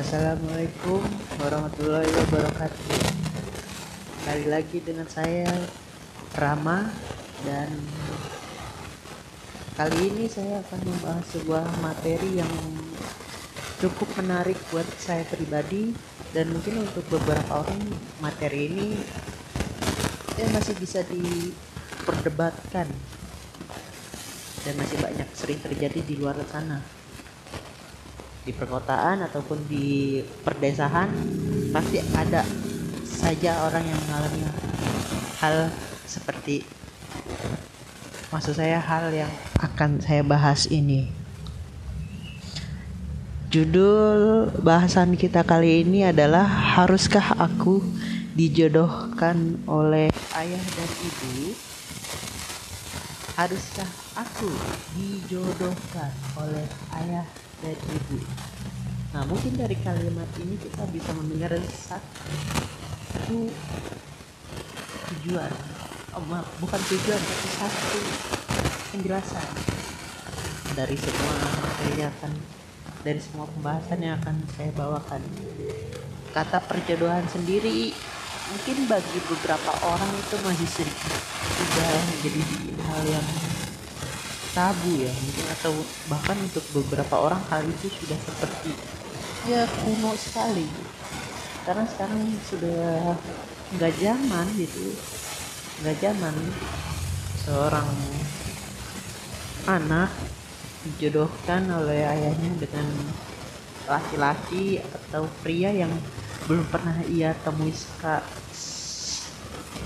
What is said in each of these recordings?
Assalamualaikum warahmatullahi wabarakatuh. Kembali lagi dengan saya Rama dan kali ini saya akan membahas sebuah materi yang cukup menarik buat saya pribadi dan mungkin untuk beberapa orang materi ini ya masih bisa diperdebatkan dan masih banyak sering terjadi di luar sana di perkotaan ataupun di perdesaan pasti ada saja orang yang mengalami hal seperti maksud saya hal yang akan saya bahas ini. Judul bahasan kita kali ini adalah haruskah aku dijodohkan oleh ayah dan ibu? Haruskah aku dijodohkan oleh ayah dan ibu. Nah mungkin dari kalimat ini kita bisa mendengar satu tujuan. Oh, maaf, bukan tujuan tapi satu penjelasan dari semua materi yang akan dari semua pembahasan yang akan saya bawakan. Kata perjodohan sendiri mungkin bagi beberapa orang itu masih sedikit sudah menjadi hal yang tabu ya mungkin atau bahkan untuk beberapa orang hal itu sudah seperti ya kuno sekali. Karena sekarang sudah nggak zaman gitu nggak zaman seorang anak dijodohkan oleh ayahnya dengan laki-laki atau pria yang belum pernah ia temui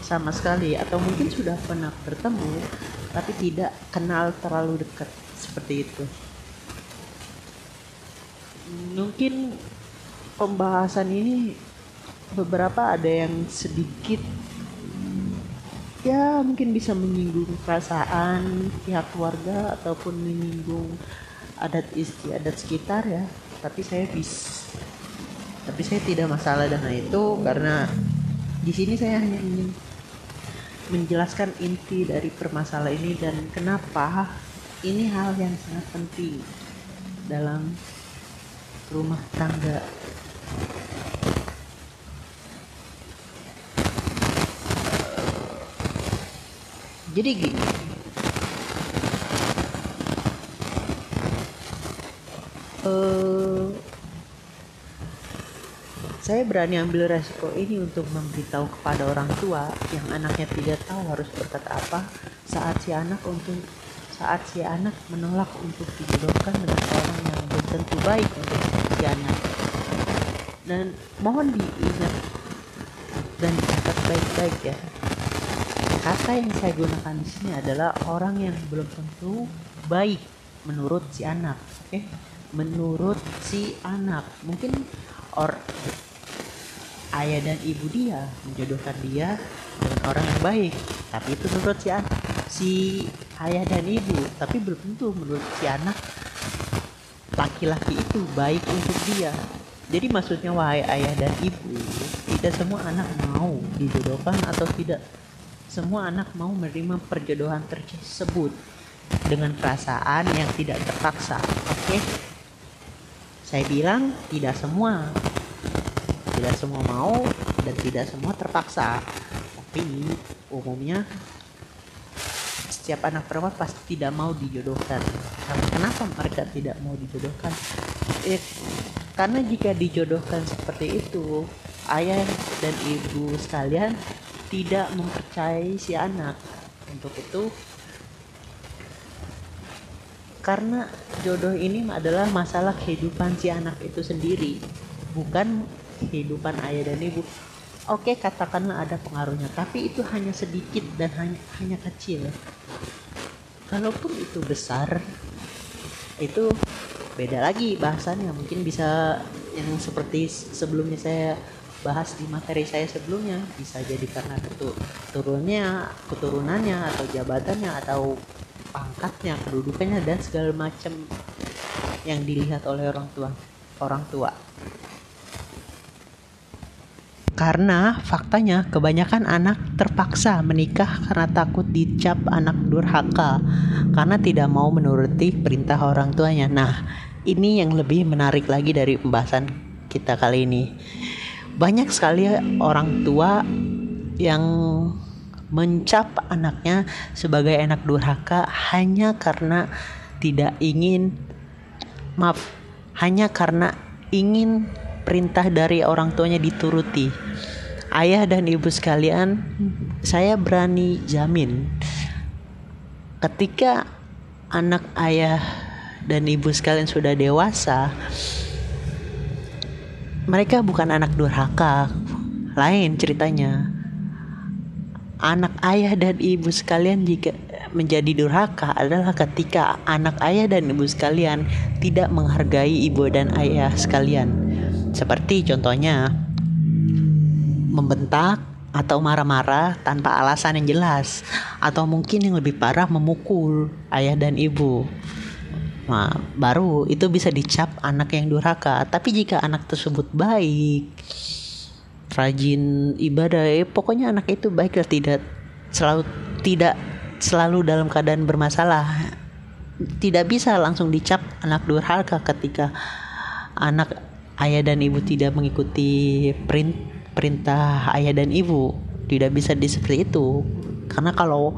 sama sekali atau mungkin sudah pernah bertemu tapi tidak kenal terlalu dekat seperti itu. Mungkin pembahasan ini beberapa ada yang sedikit ya mungkin bisa menyinggung perasaan pihak keluarga ataupun menyinggung adat istiadat sekitar ya. Tapi saya bis tapi saya tidak masalah dengan itu karena di sini saya hanya ingin menjelaskan inti dari permasalahan ini dan kenapa ini hal yang sangat penting dalam rumah tangga. Jadi gini, uh, saya berani ambil resiko ini untuk memberitahu kepada orang tua yang anaknya tidak tahu harus berkata apa saat si anak untuk saat si anak menolak untuk dijodohkan dengan orang yang belum tentu baik untuk si anak. Dan mohon diingat dan dicatat baik-baik ya. Kata yang saya gunakan di sini adalah orang yang belum tentu baik menurut si anak, oke? Okay? Menurut si anak, mungkin or ayah dan ibu dia menjodohkan dia dengan orang yang baik. Tapi itu menurut si anak si ayah dan ibu. Tapi belum tentu menurut si anak laki-laki itu baik untuk dia. Jadi maksudnya wahai ayah dan ibu tidak semua anak mau dijodohkan atau tidak. Semua anak mau menerima perjodohan tersebut dengan perasaan yang tidak terpaksa. Oke? Okay? saya bilang tidak semua tidak semua mau dan tidak semua terpaksa. Tapi umumnya setiap anak perempuan pasti tidak mau dijodohkan. Kenapa mereka tidak mau dijodohkan? Eh, karena jika dijodohkan seperti itu ayah dan ibu sekalian tidak mempercayai si anak. Untuk itu karena jodoh ini adalah masalah kehidupan si anak itu sendiri bukan kehidupan ayah dan ibu. Oke katakanlah ada pengaruhnya tapi itu hanya sedikit dan hanya hanya kecil. Kalaupun itu besar itu beda lagi bahasannya. Mungkin bisa yang seperti sebelumnya saya bahas di materi saya sebelumnya bisa jadi karena turunnya keturunannya atau jabatannya atau pangkatnya kedudukannya dan segala macam yang dilihat oleh orang tua orang tua karena faktanya kebanyakan anak terpaksa menikah karena takut dicap anak durhaka karena tidak mau menuruti perintah orang tuanya. Nah, ini yang lebih menarik lagi dari pembahasan kita kali ini. Banyak sekali orang tua yang mencap anaknya sebagai anak durhaka hanya karena tidak ingin maaf hanya karena ingin perintah dari orang tuanya dituruti. Ayah dan ibu sekalian, saya berani jamin ketika anak ayah dan ibu sekalian sudah dewasa, mereka bukan anak durhaka. Lain ceritanya. Anak ayah dan ibu sekalian jika menjadi durhaka adalah ketika anak ayah dan ibu sekalian tidak menghargai ibu dan ayah sekalian. Seperti contohnya membentak atau marah-marah tanpa alasan yang jelas atau mungkin yang lebih parah memukul ayah dan ibu. Nah, baru itu bisa dicap anak yang durhaka. Tapi jika anak tersebut baik, rajin ibadah, eh, pokoknya anak itu baik dan tidak selalu tidak selalu dalam keadaan bermasalah. Tidak bisa langsung dicap anak durhaka ketika anak ayah dan ibu tidak mengikuti perintah perintah ayah dan ibu. Tidak bisa di seperti itu. Karena kalau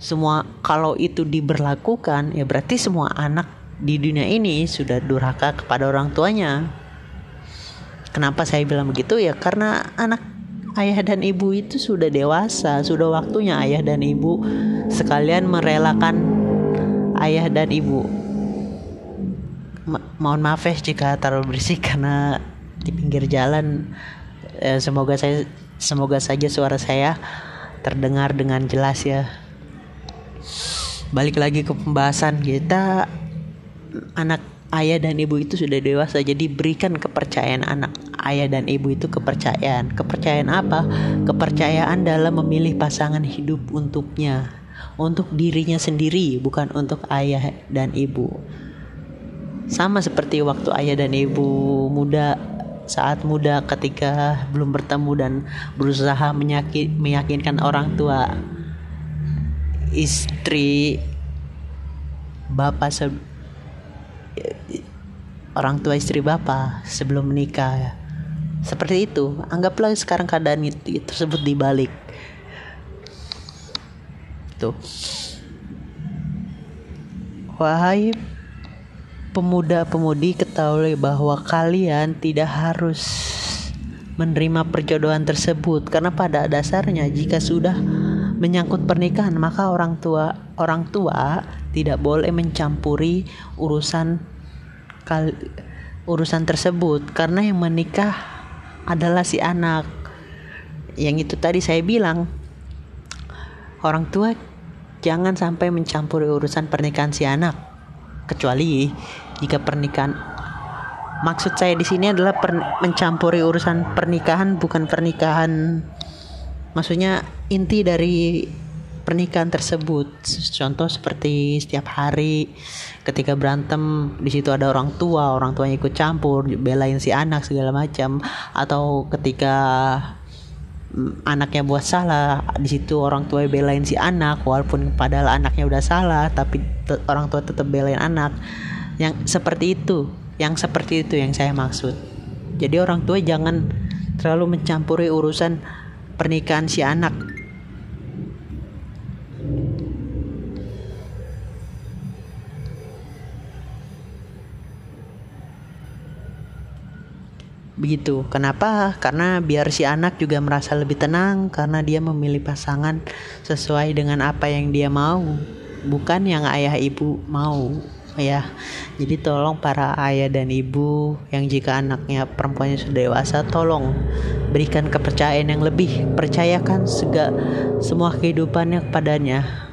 semua kalau itu diberlakukan ya berarti semua anak di dunia ini sudah durhaka kepada orang tuanya. Kenapa saya bilang begitu? Ya karena anak ayah dan ibu itu sudah dewasa sudah waktunya ayah dan ibu sekalian merelakan ayah dan ibu Ma mohon maaf ya jika terlalu berisik karena di pinggir jalan. Eh, semoga saya semoga saja suara saya terdengar dengan jelas ya. Balik lagi ke pembahasan kita. Anak ayah dan ibu itu sudah dewasa jadi berikan kepercayaan anak ayah dan ibu itu kepercayaan. Kepercayaan apa? Kepercayaan dalam memilih pasangan hidup untuknya. Untuk dirinya sendiri bukan untuk ayah dan ibu sama seperti waktu ayah dan ibu muda saat muda ketika belum bertemu dan berusaha meyakin, meyakinkan orang tua istri bapak se orang tua istri bapak sebelum menikah. Seperti itu. Anggaplah sekarang keadaan itu tersebut dibalik. Tuh. Wahai pemuda-pemudi ketahui bahwa kalian tidak harus menerima perjodohan tersebut. Karena pada dasarnya jika sudah menyangkut pernikahan maka orang tua orang tua tidak boleh mencampuri urusan kal, urusan tersebut. Karena yang menikah adalah si anak. Yang itu tadi saya bilang orang tua jangan sampai mencampuri urusan pernikahan si anak kecuali jika pernikahan maksud saya di sini adalah per, mencampuri urusan pernikahan bukan pernikahan. Maksudnya inti dari pernikahan tersebut. Contoh seperti setiap hari ketika berantem di situ ada orang tua orang tuanya ikut campur belain si anak segala macam. Atau ketika anaknya buat salah di situ orang tua belain si anak walaupun padahal anaknya udah salah tapi orang tua tetap belain anak. Yang seperti itu yang seperti itu yang saya maksud. Jadi orang tua jangan terlalu mencampuri urusan pernikahan si anak begitu. Kenapa? Karena biar si anak juga merasa lebih tenang karena dia memilih pasangan sesuai dengan apa yang dia mau, bukan yang ayah ibu mau ya. Jadi tolong para ayah dan ibu yang jika anaknya perempuannya sudah dewasa tolong berikan kepercayaan yang lebih. Percayakan sega, semua kehidupannya kepadanya.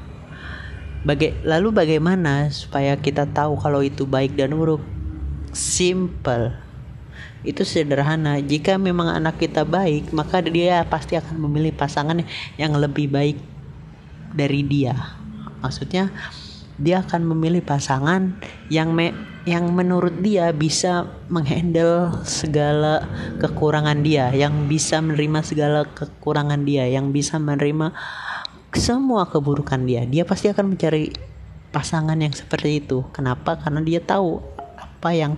Baga lalu bagaimana supaya kita tahu kalau itu baik dan buruk? Simple itu sederhana jika memang anak kita baik maka dia pasti akan memilih pasangan yang lebih baik dari dia maksudnya dia akan memilih pasangan yang me yang menurut dia bisa menghandle segala kekurangan dia, yang bisa menerima segala kekurangan dia, yang bisa menerima semua keburukan dia. Dia pasti akan mencari pasangan yang seperti itu. Kenapa? Karena dia tahu apa yang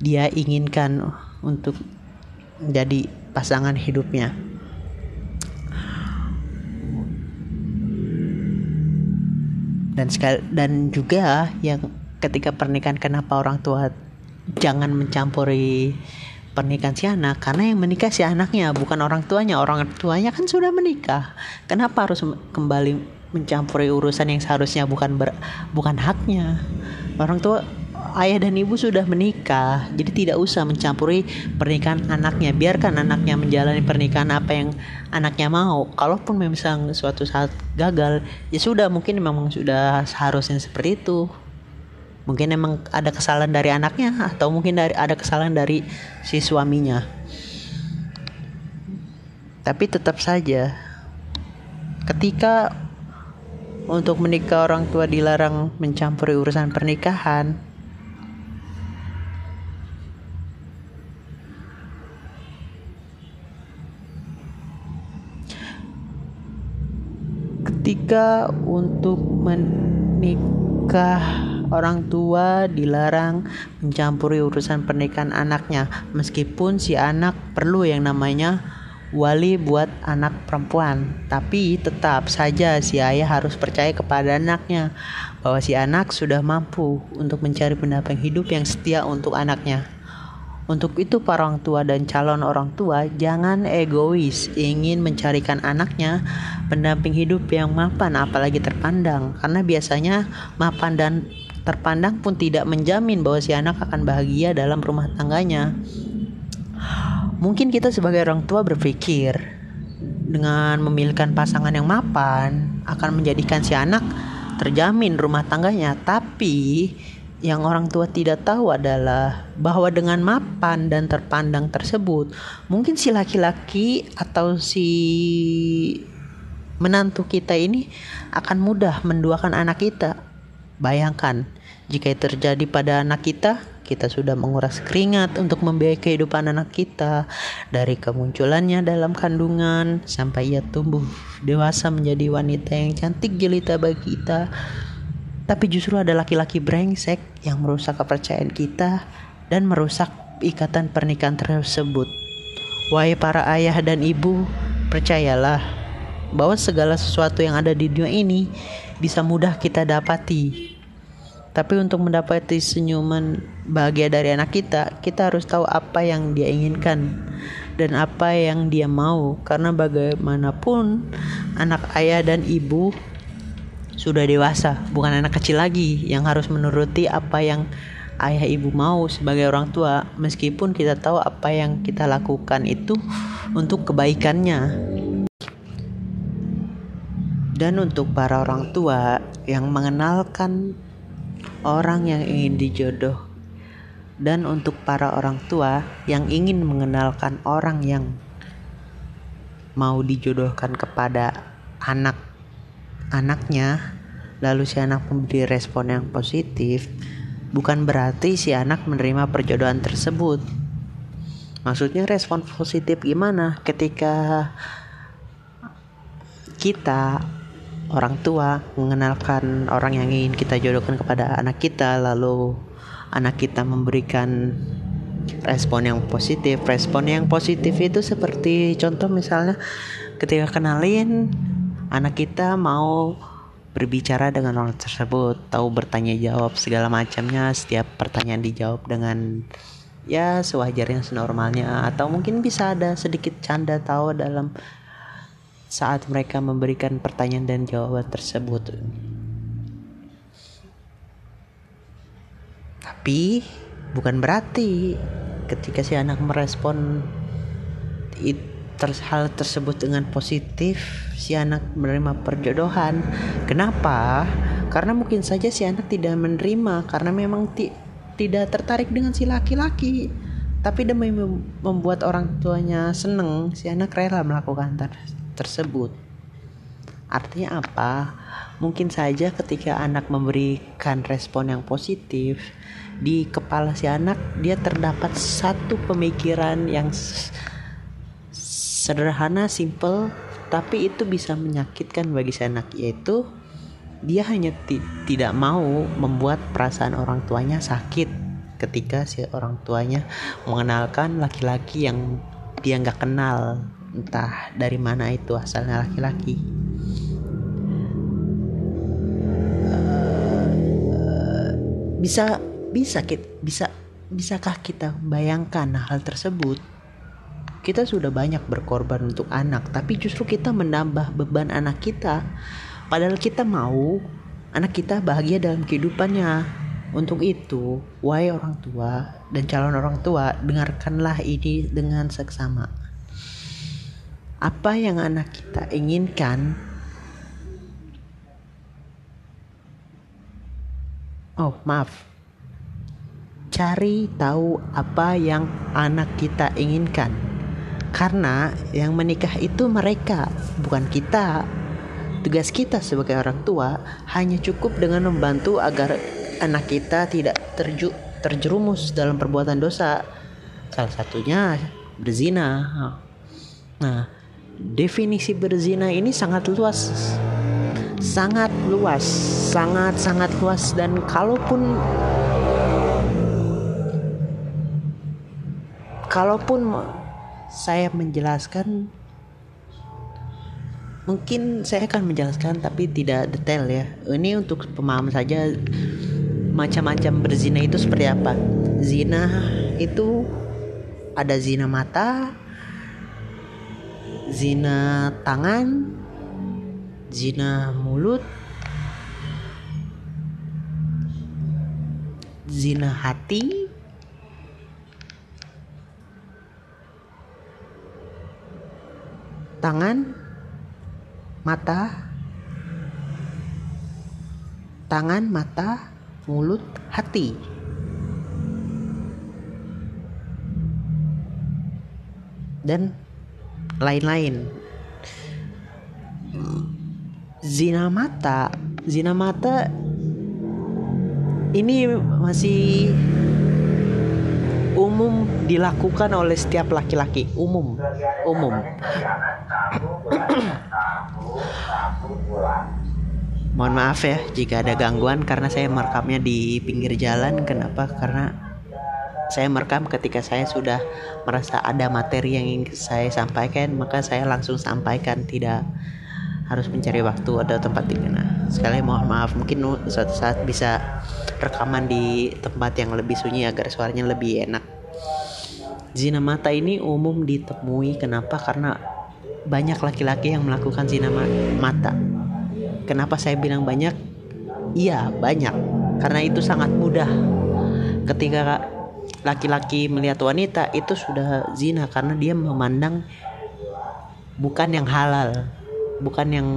dia inginkan untuk jadi pasangan hidupnya. Dan sekali dan juga yang ketika pernikahan kenapa orang tua jangan mencampuri pernikahan si anak? Karena yang menikah si anaknya bukan orang tuanya. Orang tuanya kan sudah menikah. Kenapa harus kembali mencampuri urusan yang seharusnya bukan ber, bukan haknya? Orang tua ayah dan ibu sudah menikah, jadi tidak usah mencampuri pernikahan anaknya. Biarkan anaknya menjalani pernikahan apa yang anaknya mau. Kalaupun memang suatu saat gagal, ya sudah mungkin memang sudah seharusnya seperti itu. Mungkin memang ada kesalahan dari anaknya atau mungkin dari ada kesalahan dari si suaminya. Tapi tetap saja ketika untuk menikah orang tua dilarang mencampuri urusan pernikahan ketika untuk menikah orang tua dilarang mencampuri urusan pernikahan anaknya. Meskipun si anak perlu yang namanya wali buat anak perempuan. Tapi tetap saja si ayah harus percaya kepada anaknya bahwa si anak sudah mampu untuk mencari pendamping hidup yang setia untuk anaknya untuk itu para orang tua dan calon orang tua jangan egois. Ingin mencarikan anaknya pendamping hidup yang mapan apalagi terpandang. Karena biasanya mapan dan terpandang pun tidak menjamin bahwa si anak akan bahagia dalam rumah tangganya. Mungkin kita sebagai orang tua berpikir dengan memilihkan pasangan yang mapan akan menjadikan si anak terjamin rumah tangganya, tapi yang orang tua tidak tahu adalah bahwa dengan mapan dan terpandang tersebut, mungkin si laki-laki atau si menantu kita ini akan mudah menduakan anak kita. Bayangkan, jika terjadi pada anak kita, kita sudah menguras keringat untuk membiayai kehidupan anak kita dari kemunculannya dalam kandungan sampai ia tumbuh dewasa menjadi wanita yang cantik jelita bagi kita tapi justru ada laki-laki brengsek yang merusak kepercayaan kita dan merusak ikatan pernikahan tersebut. Wahai para ayah dan ibu, percayalah bahwa segala sesuatu yang ada di dunia ini bisa mudah kita dapati. Tapi untuk mendapati senyuman bahagia dari anak kita, kita harus tahu apa yang dia inginkan dan apa yang dia mau. Karena bagaimanapun anak ayah dan ibu sudah dewasa, bukan anak kecil lagi yang harus menuruti apa yang ayah ibu mau sebagai orang tua, meskipun kita tahu apa yang kita lakukan itu untuk kebaikannya. Dan untuk para orang tua yang mengenalkan orang yang ingin dijodoh. Dan untuk para orang tua yang ingin mengenalkan orang yang mau dijodohkan kepada anak anaknya. Lalu si anak memberi respon yang positif bukan berarti si anak menerima perjodohan tersebut. Maksudnya respon positif gimana? Ketika kita orang tua mengenalkan orang yang ingin kita jodohkan kepada anak kita lalu anak kita memberikan respon yang positif. Respon yang positif itu seperti contoh misalnya ketika kenalin anak kita mau berbicara dengan orang tersebut, tahu bertanya jawab segala macamnya, setiap pertanyaan dijawab dengan ya sewajarnya senormalnya atau mungkin bisa ada sedikit canda tawa dalam saat mereka memberikan pertanyaan dan jawaban tersebut. Tapi bukan berarti ketika si anak merespon itu ter hal tersebut dengan positif si anak menerima perjodohan. Kenapa? Karena mungkin saja si anak tidak menerima karena memang ti tidak tertarik dengan si laki-laki. Tapi demi membuat orang tuanya seneng si anak rela melakukan ter tersebut. Artinya apa? Mungkin saja ketika anak memberikan respon yang positif di kepala si anak dia terdapat satu pemikiran yang sederhana, simple, tapi itu bisa menyakitkan bagi si anak yaitu dia hanya tidak mau membuat perasaan orang tuanya sakit. ketika si orang tuanya mengenalkan laki-laki yang dia nggak kenal entah dari mana itu asalnya laki-laki bisa bisa bisa bisakah kita bayangkan hal tersebut kita sudah banyak berkorban untuk anak tapi justru kita menambah beban anak kita padahal kita mau anak kita bahagia dalam kehidupannya untuk itu, wahai orang tua dan calon orang tua, dengarkanlah ini dengan seksama. Apa yang anak kita inginkan Oh, maaf. Cari tahu apa yang anak kita inginkan. Karena yang menikah itu mereka, bukan kita. Tugas kita sebagai orang tua hanya cukup dengan membantu agar anak kita tidak terju terjerumus dalam perbuatan dosa. Salah satunya berzina. Nah definisi berzina ini sangat luas. Sangat luas sangat sangat luas. Dan kalaupun kalaupun saya menjelaskan mungkin saya akan menjelaskan tapi tidak detail ya. Ini untuk pemahaman saja macam-macam berzina itu seperti apa. Zina itu ada zina mata zina tangan zina mulut zina hati tangan mata tangan mata mulut, hati. Dan lain-lain. Zina mata, zina mata ini masih umum dilakukan oleh setiap laki-laki, umum, umum. Mohon maaf ya jika ada gangguan karena saya merekamnya di pinggir jalan. Kenapa? Karena saya merekam ketika saya sudah merasa ada materi yang ingin saya sampaikan, maka saya langsung sampaikan, tidak harus mencari waktu ada tempat mana. Sekali mohon maaf, mungkin suatu saat bisa rekaman di tempat yang lebih sunyi agar suaranya lebih enak. Zina mata ini umum ditemui kenapa? Karena banyak laki-laki yang melakukan zina mata Kenapa saya bilang banyak? Iya, banyak. Karena itu sangat mudah. Ketika laki-laki melihat wanita itu sudah zina karena dia memandang bukan yang halal, bukan yang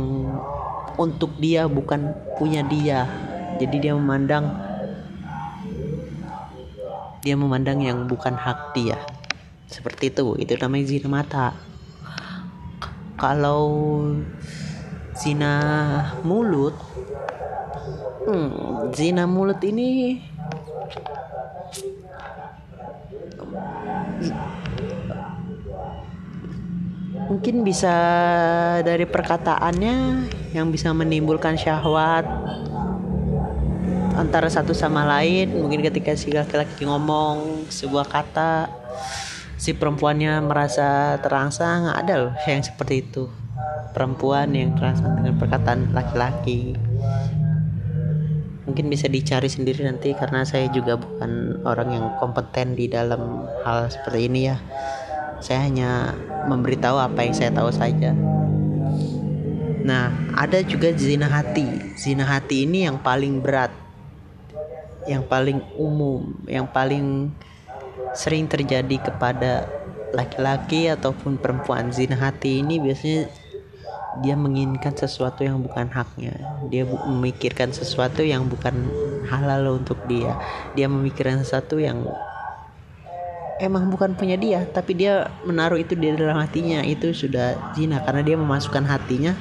untuk dia, bukan punya dia. Jadi dia memandang dia memandang yang bukan hak dia. Seperti itu, itu namanya zina mata. Kalau zina mulut hmm, zina mulut ini mungkin bisa dari perkataannya yang bisa menimbulkan syahwat antara satu sama lain. Mungkin ketika si laki-laki ngomong sebuah kata si perempuannya merasa terangsang. Ada loh yang seperti itu. Perempuan yang terangsang dengan perkataan laki-laki. Mungkin bisa dicari sendiri nanti karena saya juga bukan orang yang kompeten di dalam hal seperti ini ya saya hanya memberitahu apa yang saya tahu saja. Nah ada juga zina hati. Zina hati ini yang paling berat yang paling umum yang paling sering terjadi kepada laki-laki ataupun perempuan. Zina hati ini biasanya dia menginginkan sesuatu yang bukan haknya. Dia memikirkan sesuatu yang bukan halal untuk dia. Dia memikirkan sesuatu yang emang bukan punya dia tapi dia menaruh itu di dalam hatinya. Itu sudah zina karena dia memasukkan hatinya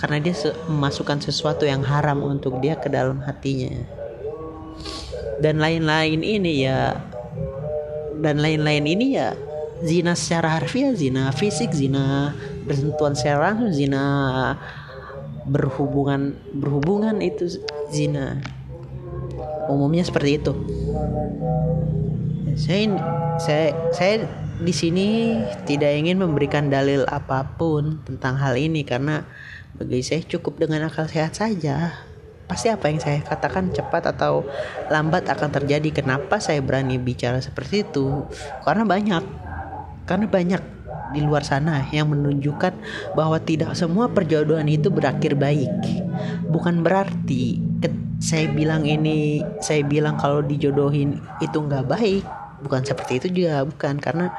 karena dia memasukkan sesuatu yang haram untuk dia ke dalam hatinya. Dan lain-lain ini ya dan lain-lain ini ya zina secara harfiah zina fisik zina bersentuhan secara langsung zina berhubungan berhubungan itu zina. Umumnya seperti itu saya saya saya di sini tidak ingin memberikan dalil apa pun tentang hal ini karena bagi saya cukup dengan akal sehat saja. Pasti apa yang saya katakan cepat atau lambat akan terjadi. Kenapa saya berani bicara seperti itu? Karena banyak. Karena banyak di luar sana yang menunjukkan bahwa tidak semua perjodohan itu berakhir baik. Bukan berarti saya bilang ini, saya bilang kalau dijodohin itu nggak baik. Bukan seperti itu juga, bukan karena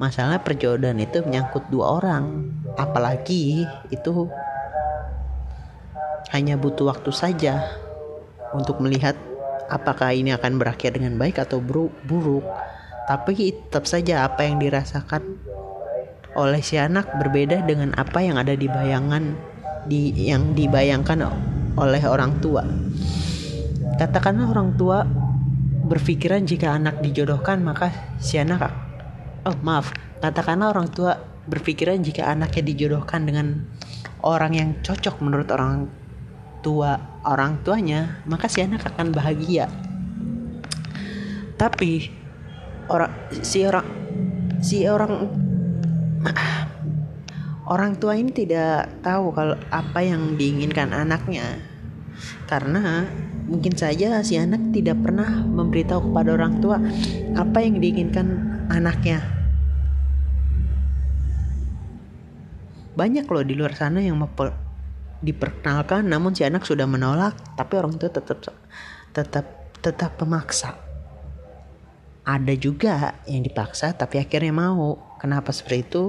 masalah perjodohan itu menyangkut dua orang, apalagi itu hanya butuh waktu saja untuk melihat apakah ini akan berakhir dengan baik atau buruk. Tapi tetap saja apa yang dirasakan oleh si anak berbeda dengan apa yang ada di bayangan di yang dibayangkan oleh orang tua. Katakanlah orang tua berpikiran jika anak dijodohkan maka si anak oh maaf, katakanlah orang tua berpikiran jika anaknya dijodohkan dengan orang yang cocok menurut orang tua orang tuanya, maka si anak akan bahagia. Tapi orang si orang si orang orang tua ini tidak tahu kalau apa yang diinginkan anaknya. Karena mungkin saja si anak tidak pernah memberitahu kepada orang tua apa yang diinginkan anaknya. Banyak loh di luar sana yang diperkenalkan namun si anak sudah menolak tapi orang tua tetap tetap tetap memaksa. Ada juga yang dipaksa tapi akhirnya mau. Kenapa seperti itu?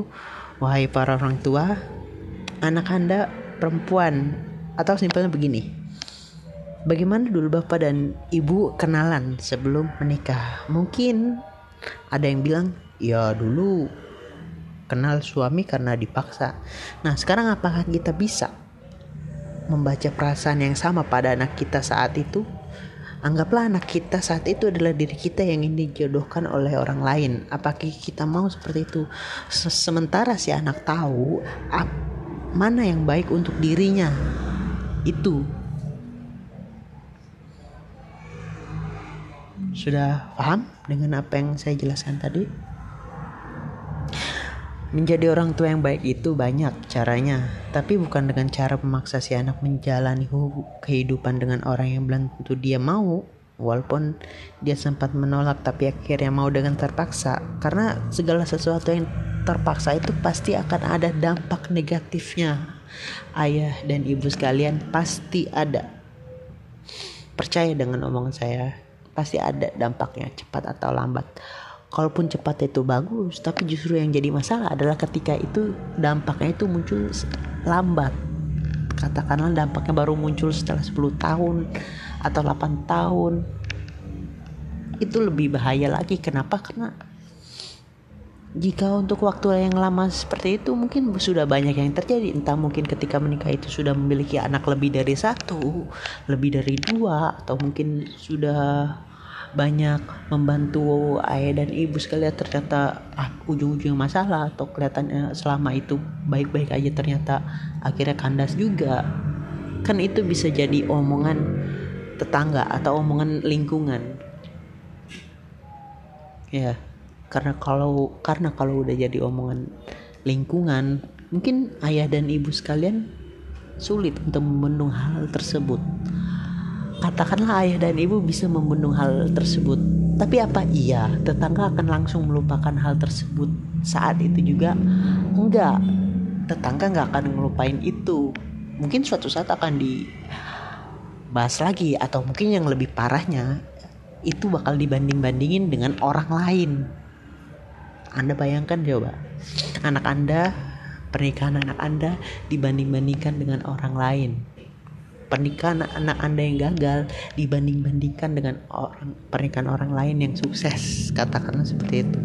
Wahai para orang tua anak anda perempuan atau simpelnya begini bagaimana dulu bapak dan ibu kenalan sebelum menikah mungkin ada yang bilang ya dulu kenal suami karena dipaksa nah sekarang apakah kita bisa membaca perasaan yang sama pada anak kita saat itu, anggaplah anak kita saat itu adalah diri kita yang ingin dijodohkan oleh orang lain. Apakah kita mau seperti itu? Sementara si anak tahu mana yang baik untuk dirinya, itu sudah paham dengan apa yang saya jelaskan tadi? Menjadi orang tua yang baik itu banyak caranya, tapi bukan dengan cara memaksa si anak menjalani kehidupan dengan orang yang belum tentu dia mau. Walaupun dia sempat menolak, tapi akhirnya mau dengan terpaksa, karena segala sesuatu yang terpaksa itu pasti akan ada dampak negatifnya. Ayah dan ibu sekalian pasti ada. Percaya dengan omongan saya, pasti ada dampaknya cepat atau lambat. Kalaupun cepat itu bagus tapi justru yang jadi masalah adalah ketika itu dampaknya itu muncul lambat. Katakanlah dampaknya baru muncul setelah 10 tahun atau 8 tahun. Itu lebih bahaya lagi. Kenapa? Karena jika untuk waktu yang lama seperti itu mungkin sudah banyak yang terjadi. Entah mungkin ketika menikah itu sudah memiliki anak lebih dari satu lebih dari dua atau mungkin sudah banyak membantu ayah dan ibu sekalian ternyata ah, ujung-ujung masalah atau kelihatannya selama itu baik-baik aja ternyata akhirnya kandas juga. Kan itu bisa jadi omongan tetangga atau omongan lingkungan. Ya karena kalau karena kalau udah jadi omongan lingkungan mungkin ayah dan ibu sekalian sulit untuk membendung hal tersebut Katakanlah ayah dan ibu bisa membendung hal tersebut. Tapi apa iya tetangga akan langsung melupakan hal tersebut saat itu juga? Enggak. Tetangga nggak akan ngelupain itu. Mungkin suatu saat akan dibahas lagi atau mungkin yang lebih parahnya itu bakal dibanding-bandingin dengan orang lain. Anda bayangkan coba, anak Anda, pernikahan anak Anda dibanding-bandingkan dengan orang lain. Pernikahan anak anda yang gagal dibanding-bandingkan dengan orang pernikahan orang lain yang sukses. Katakanlah seperti itu.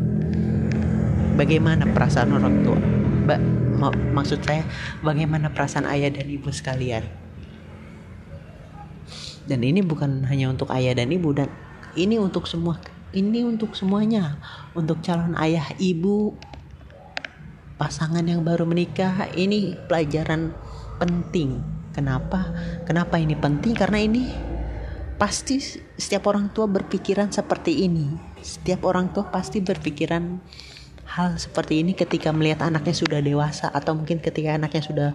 Bagaimana perasaan orang tua? Ba maksud saya bagaimana perasaan ayah dan ibu sekalian? Dan ini bukan hanya untuk ayah dan ibu dan ini untuk semua ini untuk semuanya untuk calon ayah ibu pasangan yang baru menikah ini pelajaran penting Kenapa? Kenapa ini penting? Karena ini pasti setiap orang tua berpikiran seperti ini. setiap orang tua pasti berpikiran hal seperti ini ketika melihat anaknya sudah dewasa atau mungkin ketika anaknya sudah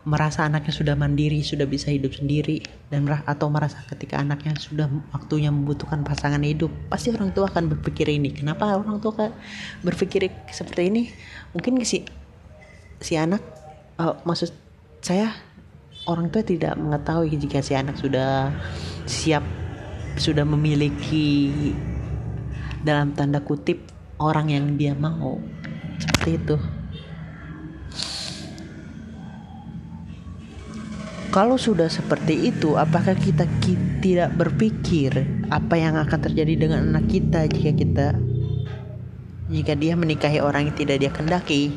merasa anaknya sudah mandiri, sudah bisa hidup sendiri dan atau merasa ketika anaknya sudah waktunya membutuhkan pasangan hidup, pasti orang tua akan berpikir ini. Kenapa orang tua kan berpikir seperti ini? Mungkin si si anak uh, maksud saya orang tua tidak mengetahui jika si anak sudah siap sudah memiliki dalam tanda kutip orang yang dia mau seperti itu Kalau sudah seperti itu, apakah kita tidak berpikir apa yang akan terjadi dengan anak kita jika kita jika dia menikahi orang yang tidak dia kendaki?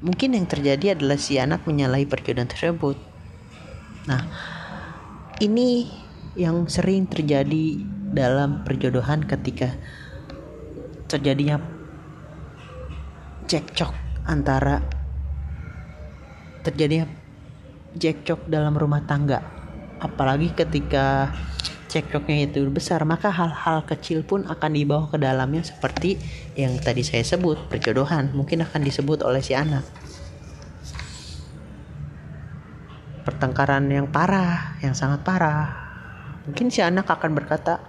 Mungkin yang terjadi adalah si anak menyalahi perjodohan tersebut. Nah, ini yang sering terjadi dalam perjodohan ketika terjadinya cekcok antara terjadinya cekcok dalam rumah tangga. Apalagi ketika cekcoknya itu besar maka hal-hal kecil pun akan dibawa ke dalamnya seperti yang tadi saya sebut perjodohan. Mungkin akan disebut oleh si anak. Pertengkaran yang parah yang sangat parah. Mungkin si anak akan berkata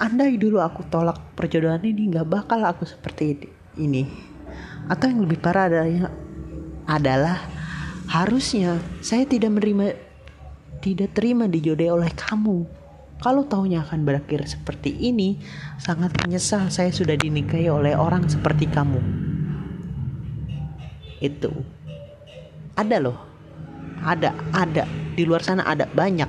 andai dulu aku tolak perjodohan ini nggak bakal aku seperti ini. Atau yang lebih parah adalah adalah Harusnya saya tidak menerima tidak terima dijodohi oleh kamu. Kalau tahunya akan berakhir seperti ini, sangat menyesal saya sudah dinikahi oleh orang seperti kamu. Itu. Ada loh. Ada, ada. Di luar sana ada banyak.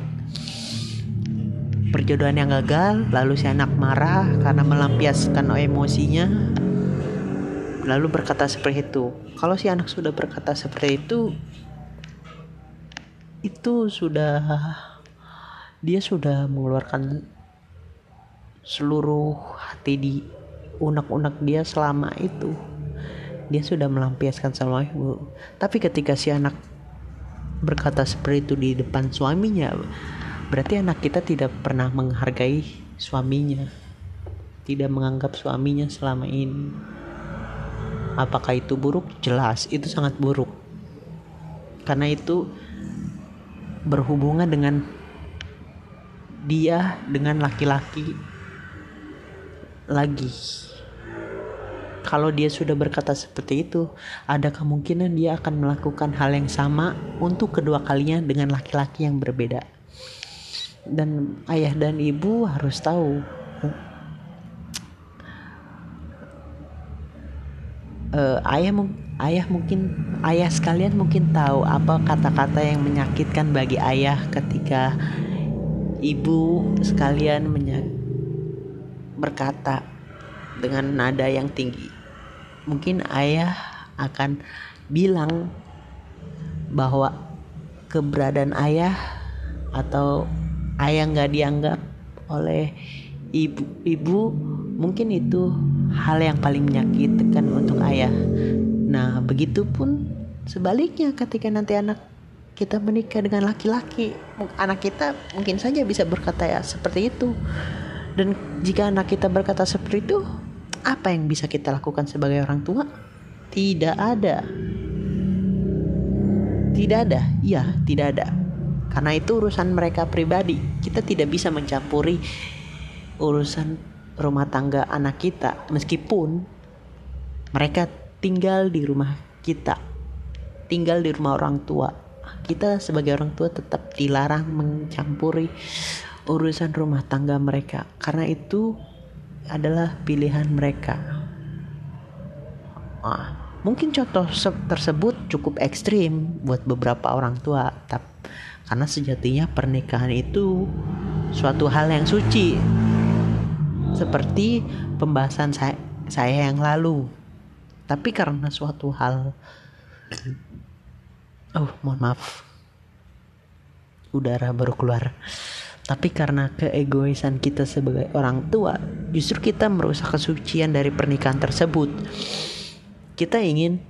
Perjodohan yang gagal, lalu si anak marah karena melampiaskan emosinya, lalu berkata seperti itu. Kalau si anak sudah berkata seperti itu, itu sudah dia sudah mengeluarkan seluruh hati di unek-unek dia selama itu. Dia sudah melampiaskan sama ibu. Tapi ketika si anak berkata seperti itu di depan suaminya berarti anak kita tidak pernah menghargai suaminya. Tidak menganggap suaminya selama ini. Apakah itu buruk? Jelas itu sangat buruk. Karena itu berhubungan dengan dia dengan laki-laki lagi. Kalau dia sudah berkata seperti itu, ada kemungkinan dia akan melakukan hal yang sama untuk kedua kalinya dengan laki-laki yang berbeda. Dan ayah dan ibu harus tahu uh, ayah ayah mungkin ayah sekalian mungkin tahu apa kata-kata yang menyakitkan bagi ayah ketika ibu sekalian berkata dengan nada yang tinggi. Mungkin ayah akan bilang bahwa keberadaan ayah atau ayah nggak dianggap oleh ibu-ibu mungkin itu hal yang paling menyakitkan untuk ayah Nah, begitupun sebaliknya ketika nanti anak kita menikah dengan laki-laki, anak kita mungkin saja bisa berkata ya seperti itu. Dan jika anak kita berkata seperti itu, apa yang bisa kita lakukan sebagai orang tua? Tidak ada. Tidak ada. Iya, tidak ada. Karena itu urusan mereka pribadi. Kita tidak bisa mencampuri urusan rumah tangga anak kita meskipun mereka tinggal di rumah kita, tinggal di rumah orang tua. Kita sebagai orang tua tetap dilarang mencampuri urusan rumah tangga mereka karena itu adalah pilihan mereka. Nah, mungkin contoh tersebut cukup ekstrim buat beberapa orang tua, tapi karena sejatinya pernikahan itu suatu hal yang suci. Seperti pembahasan saya, saya yang lalu tapi karena suatu hal oh mohon maaf udara baru keluar. Tapi karena keegoisan kita sebagai orang tua justru kita merusak kesucian dari pernikahan tersebut. Kita ingin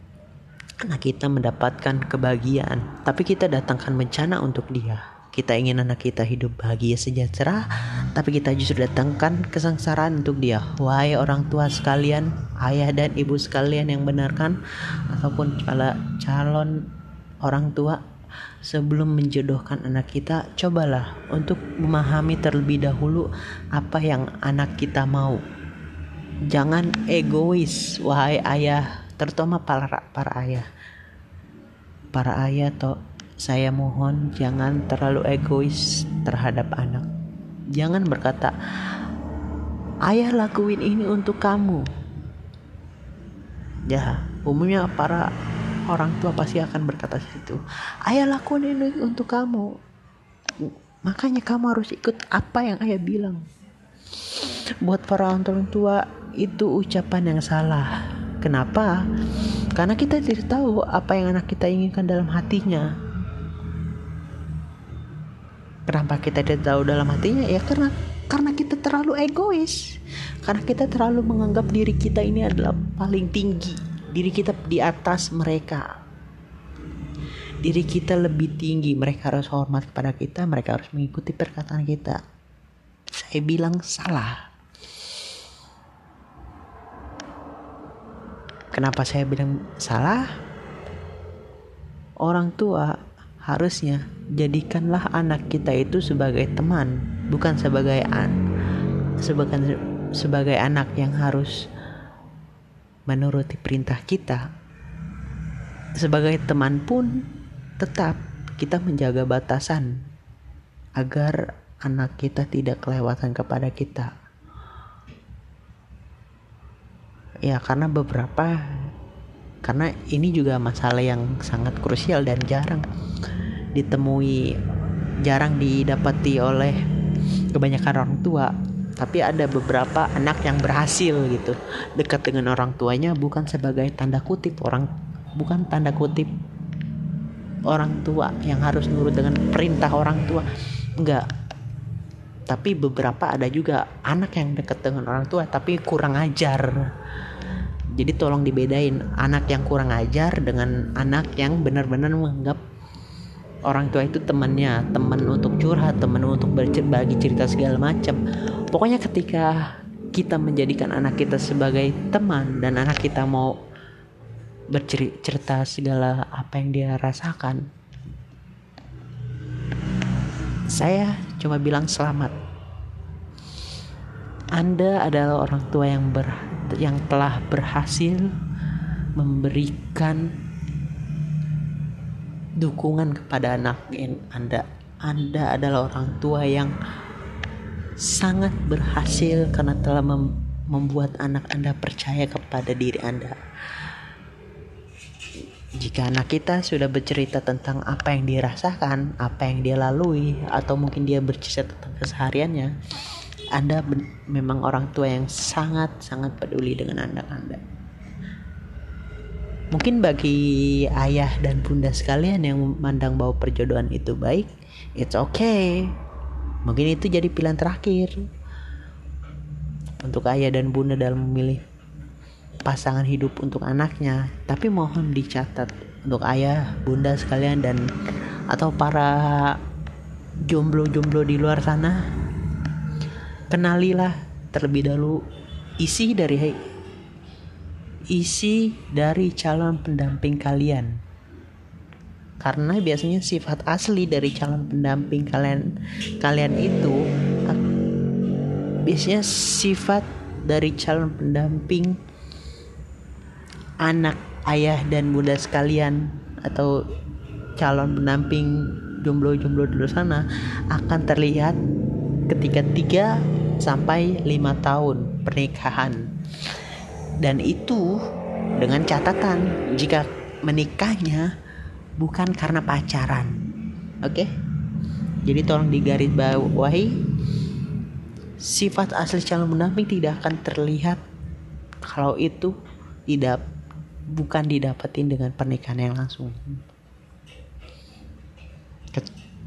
anak kita mendapatkan kebahagiaan tapi kita datangkan bencana untuk dia kita ingin anak kita hidup bahagia sejahtera tapi kita justru datangkan kesengsaraan untuk dia. Wahai orang tua sekalian, ayah dan ibu sekalian yang benarkan ataupun calon orang tua sebelum menjodohkan anak kita, cobalah untuk memahami terlebih dahulu apa yang anak kita mau. Jangan egois, wahai ayah, terutama para para ayah. Para ayah toh saya mohon jangan terlalu egois terhadap anak Jangan berkata, "Ayah lakuin ini untuk kamu." Ya, umumnya para orang tua pasti akan berkata situ. "Ayah lakuin ini untuk kamu." Makanya kamu harus ikut apa yang ayah bilang. Buat para orang tua itu ucapan yang salah. Kenapa? Karena kita tidak tahu apa yang anak kita inginkan dalam hatinya. Kenapa kita tidak tahu dalam hatinya? Ya karena karena kita terlalu egois. Karena kita terlalu menganggap diri kita ini adalah paling tinggi. Diri kita di atas mereka. Diri kita lebih tinggi. Mereka harus hormat kepada kita. Mereka harus mengikuti perkataan kita. Saya bilang salah. Kenapa saya bilang salah? Orang tua harusnya jadikanlah anak kita itu sebagai teman bukan sebagai an sebagai sebagai anak yang harus menuruti perintah kita. Sebagai teman pun tetap kita menjaga batasan agar anak kita tidak kelewatan kepada kita. Ya karena beberapa karena ini juga masalah yang sangat krusial dan jarang. Ditemui jarang didapati oleh kebanyakan orang tua. Tapi ada beberapa anak yang berhasil gitu. Dekat dengan orang tuanya bukan sebagai tanda kutip orang bukan tanda kutip orang tua yang harus nurut dengan perintah orang tua. Enggak. Tapi beberapa ada juga anak yang dekat dengan orang tua tapi kurang ajar jadi tolong dibedain anak yang kurang ajar dengan anak yang benar-benar menganggap orang tua itu temannya teman untuk curhat teman untuk berbagi cerita segala macam. Pokoknya ketika kita menjadikan anak kita sebagai teman dan anak kita mau bercerita segala apa yang dia rasakan saya cuma bilang selamat. Anda adalah orang tua yang ber yang telah berhasil memberikan dukungan kepada anak Anda. Anda adalah orang tua yang sangat berhasil karena telah mem membuat anak Anda percaya kepada diri Anda. Jika anak kita sudah bercerita tentang apa yang dirasakan, apa yang dia lalui, atau mungkin dia bercerita tentang kesehariannya, Anda memang orang tua yang sangat-sangat peduli dengan anak Anda. Mungkin bagi ayah dan bunda sekalian yang memandang bahwa perjodohan itu baik, it's okay. Mungkin itu jadi pilihan terakhir untuk ayah dan bunda dalam memilih pasangan hidup untuk anaknya. Tapi mohon dicatat untuk ayah, bunda sekalian dan atau para jomblo-jomblo di luar sana, kenalilah terlebih dahulu isi dari isi dari calon pendamping kalian. Karena biasanya sifat asli dari calon pendamping kalian kalian itu biasanya sifat dari calon pendamping anak, ayah dan bunda sekalian atau calon pendamping jomblo-jomblo di sana akan terlihat ketika 3 sampai 5 tahun pernikahan. Dan itu dengan catatan jika menikahnya bukan karena pacaran. Oke? Okay? jadi tolong digaris bawahi sifat asli calon pendamping tidak akan terlihat kalau itu tidak bukan didapetin dengan pernikahan yang langsung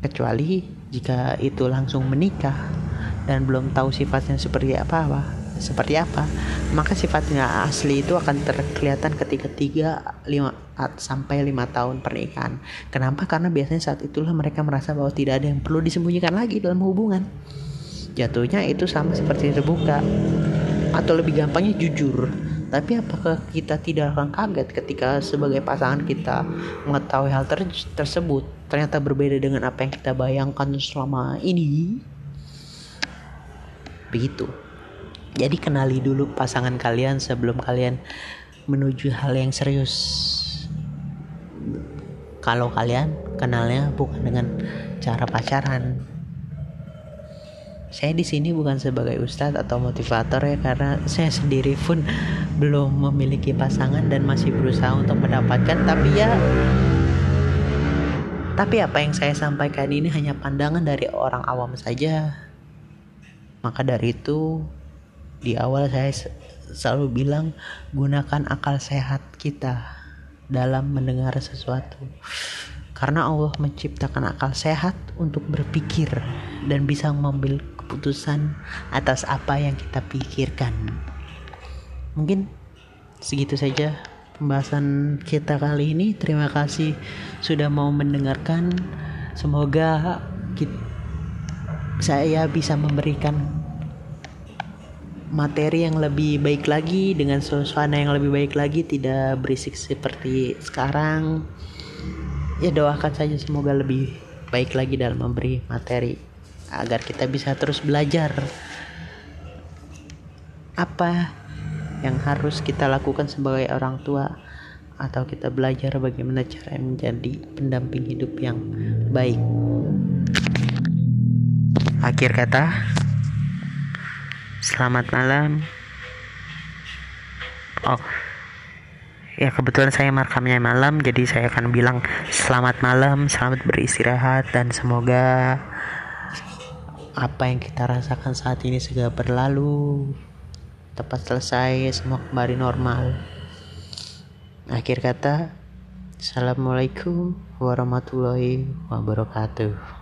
kecuali jika itu langsung menikah dan belum tahu sifatnya seperti apa apa seperti apa maka sifatnya asli itu akan terkelihatan ketika 3 5 sampai 5 tahun pernikahan. Kenapa? Karena biasanya saat itulah mereka merasa bahwa tidak ada yang perlu disembunyikan lagi dalam hubungan. Jatuhnya itu sama seperti terbuka. Atau lebih gampangnya jujur tapi apakah kita tidak akan kaget ketika sebagai pasangan kita mengetahui hal ter tersebut ternyata berbeda dengan apa yang kita bayangkan selama ini? Begitu. Jadi kenali dulu pasangan kalian sebelum kalian menuju hal yang serius. Kalau kalian kenalnya bukan dengan cara pacaran, saya di sini bukan sebagai ustadz atau motivator ya karena saya sendiri pun belum memiliki pasangan dan masih berusaha untuk mendapatkan. Tapi ya tapi apa yang saya sampaikan ini hanya pandangan dari orang awam saja. Maka dari itu di awal saya selalu bilang gunakan akal sehat kita dalam mendengar sesuatu. Karena Allah menciptakan akal sehat untuk berpikir dan bisa mengambil keputusan atas apa yang kita pikirkan. Mungkin segitu saja pembahasan kita kali ini. Terima kasih sudah mau mendengarkan. Semoga kita, saya bisa memberikan materi yang lebih baik lagi dengan suasana yang lebih baik lagi tidak berisik seperti sekarang ya doakan saja semoga lebih baik lagi dalam memberi materi agar kita bisa terus belajar apa yang harus kita lakukan sebagai orang tua atau kita belajar bagaimana cara menjadi pendamping hidup yang baik. Akhir kata, selamat malam. Oh, ya kebetulan saya merekamnya malam, jadi saya akan bilang selamat malam, selamat beristirahat, dan semoga apa yang kita rasakan saat ini segera berlalu. Tepat selesai semua kembali normal. Akhir kata assalamualaikum warahmatullahi wabarakatuh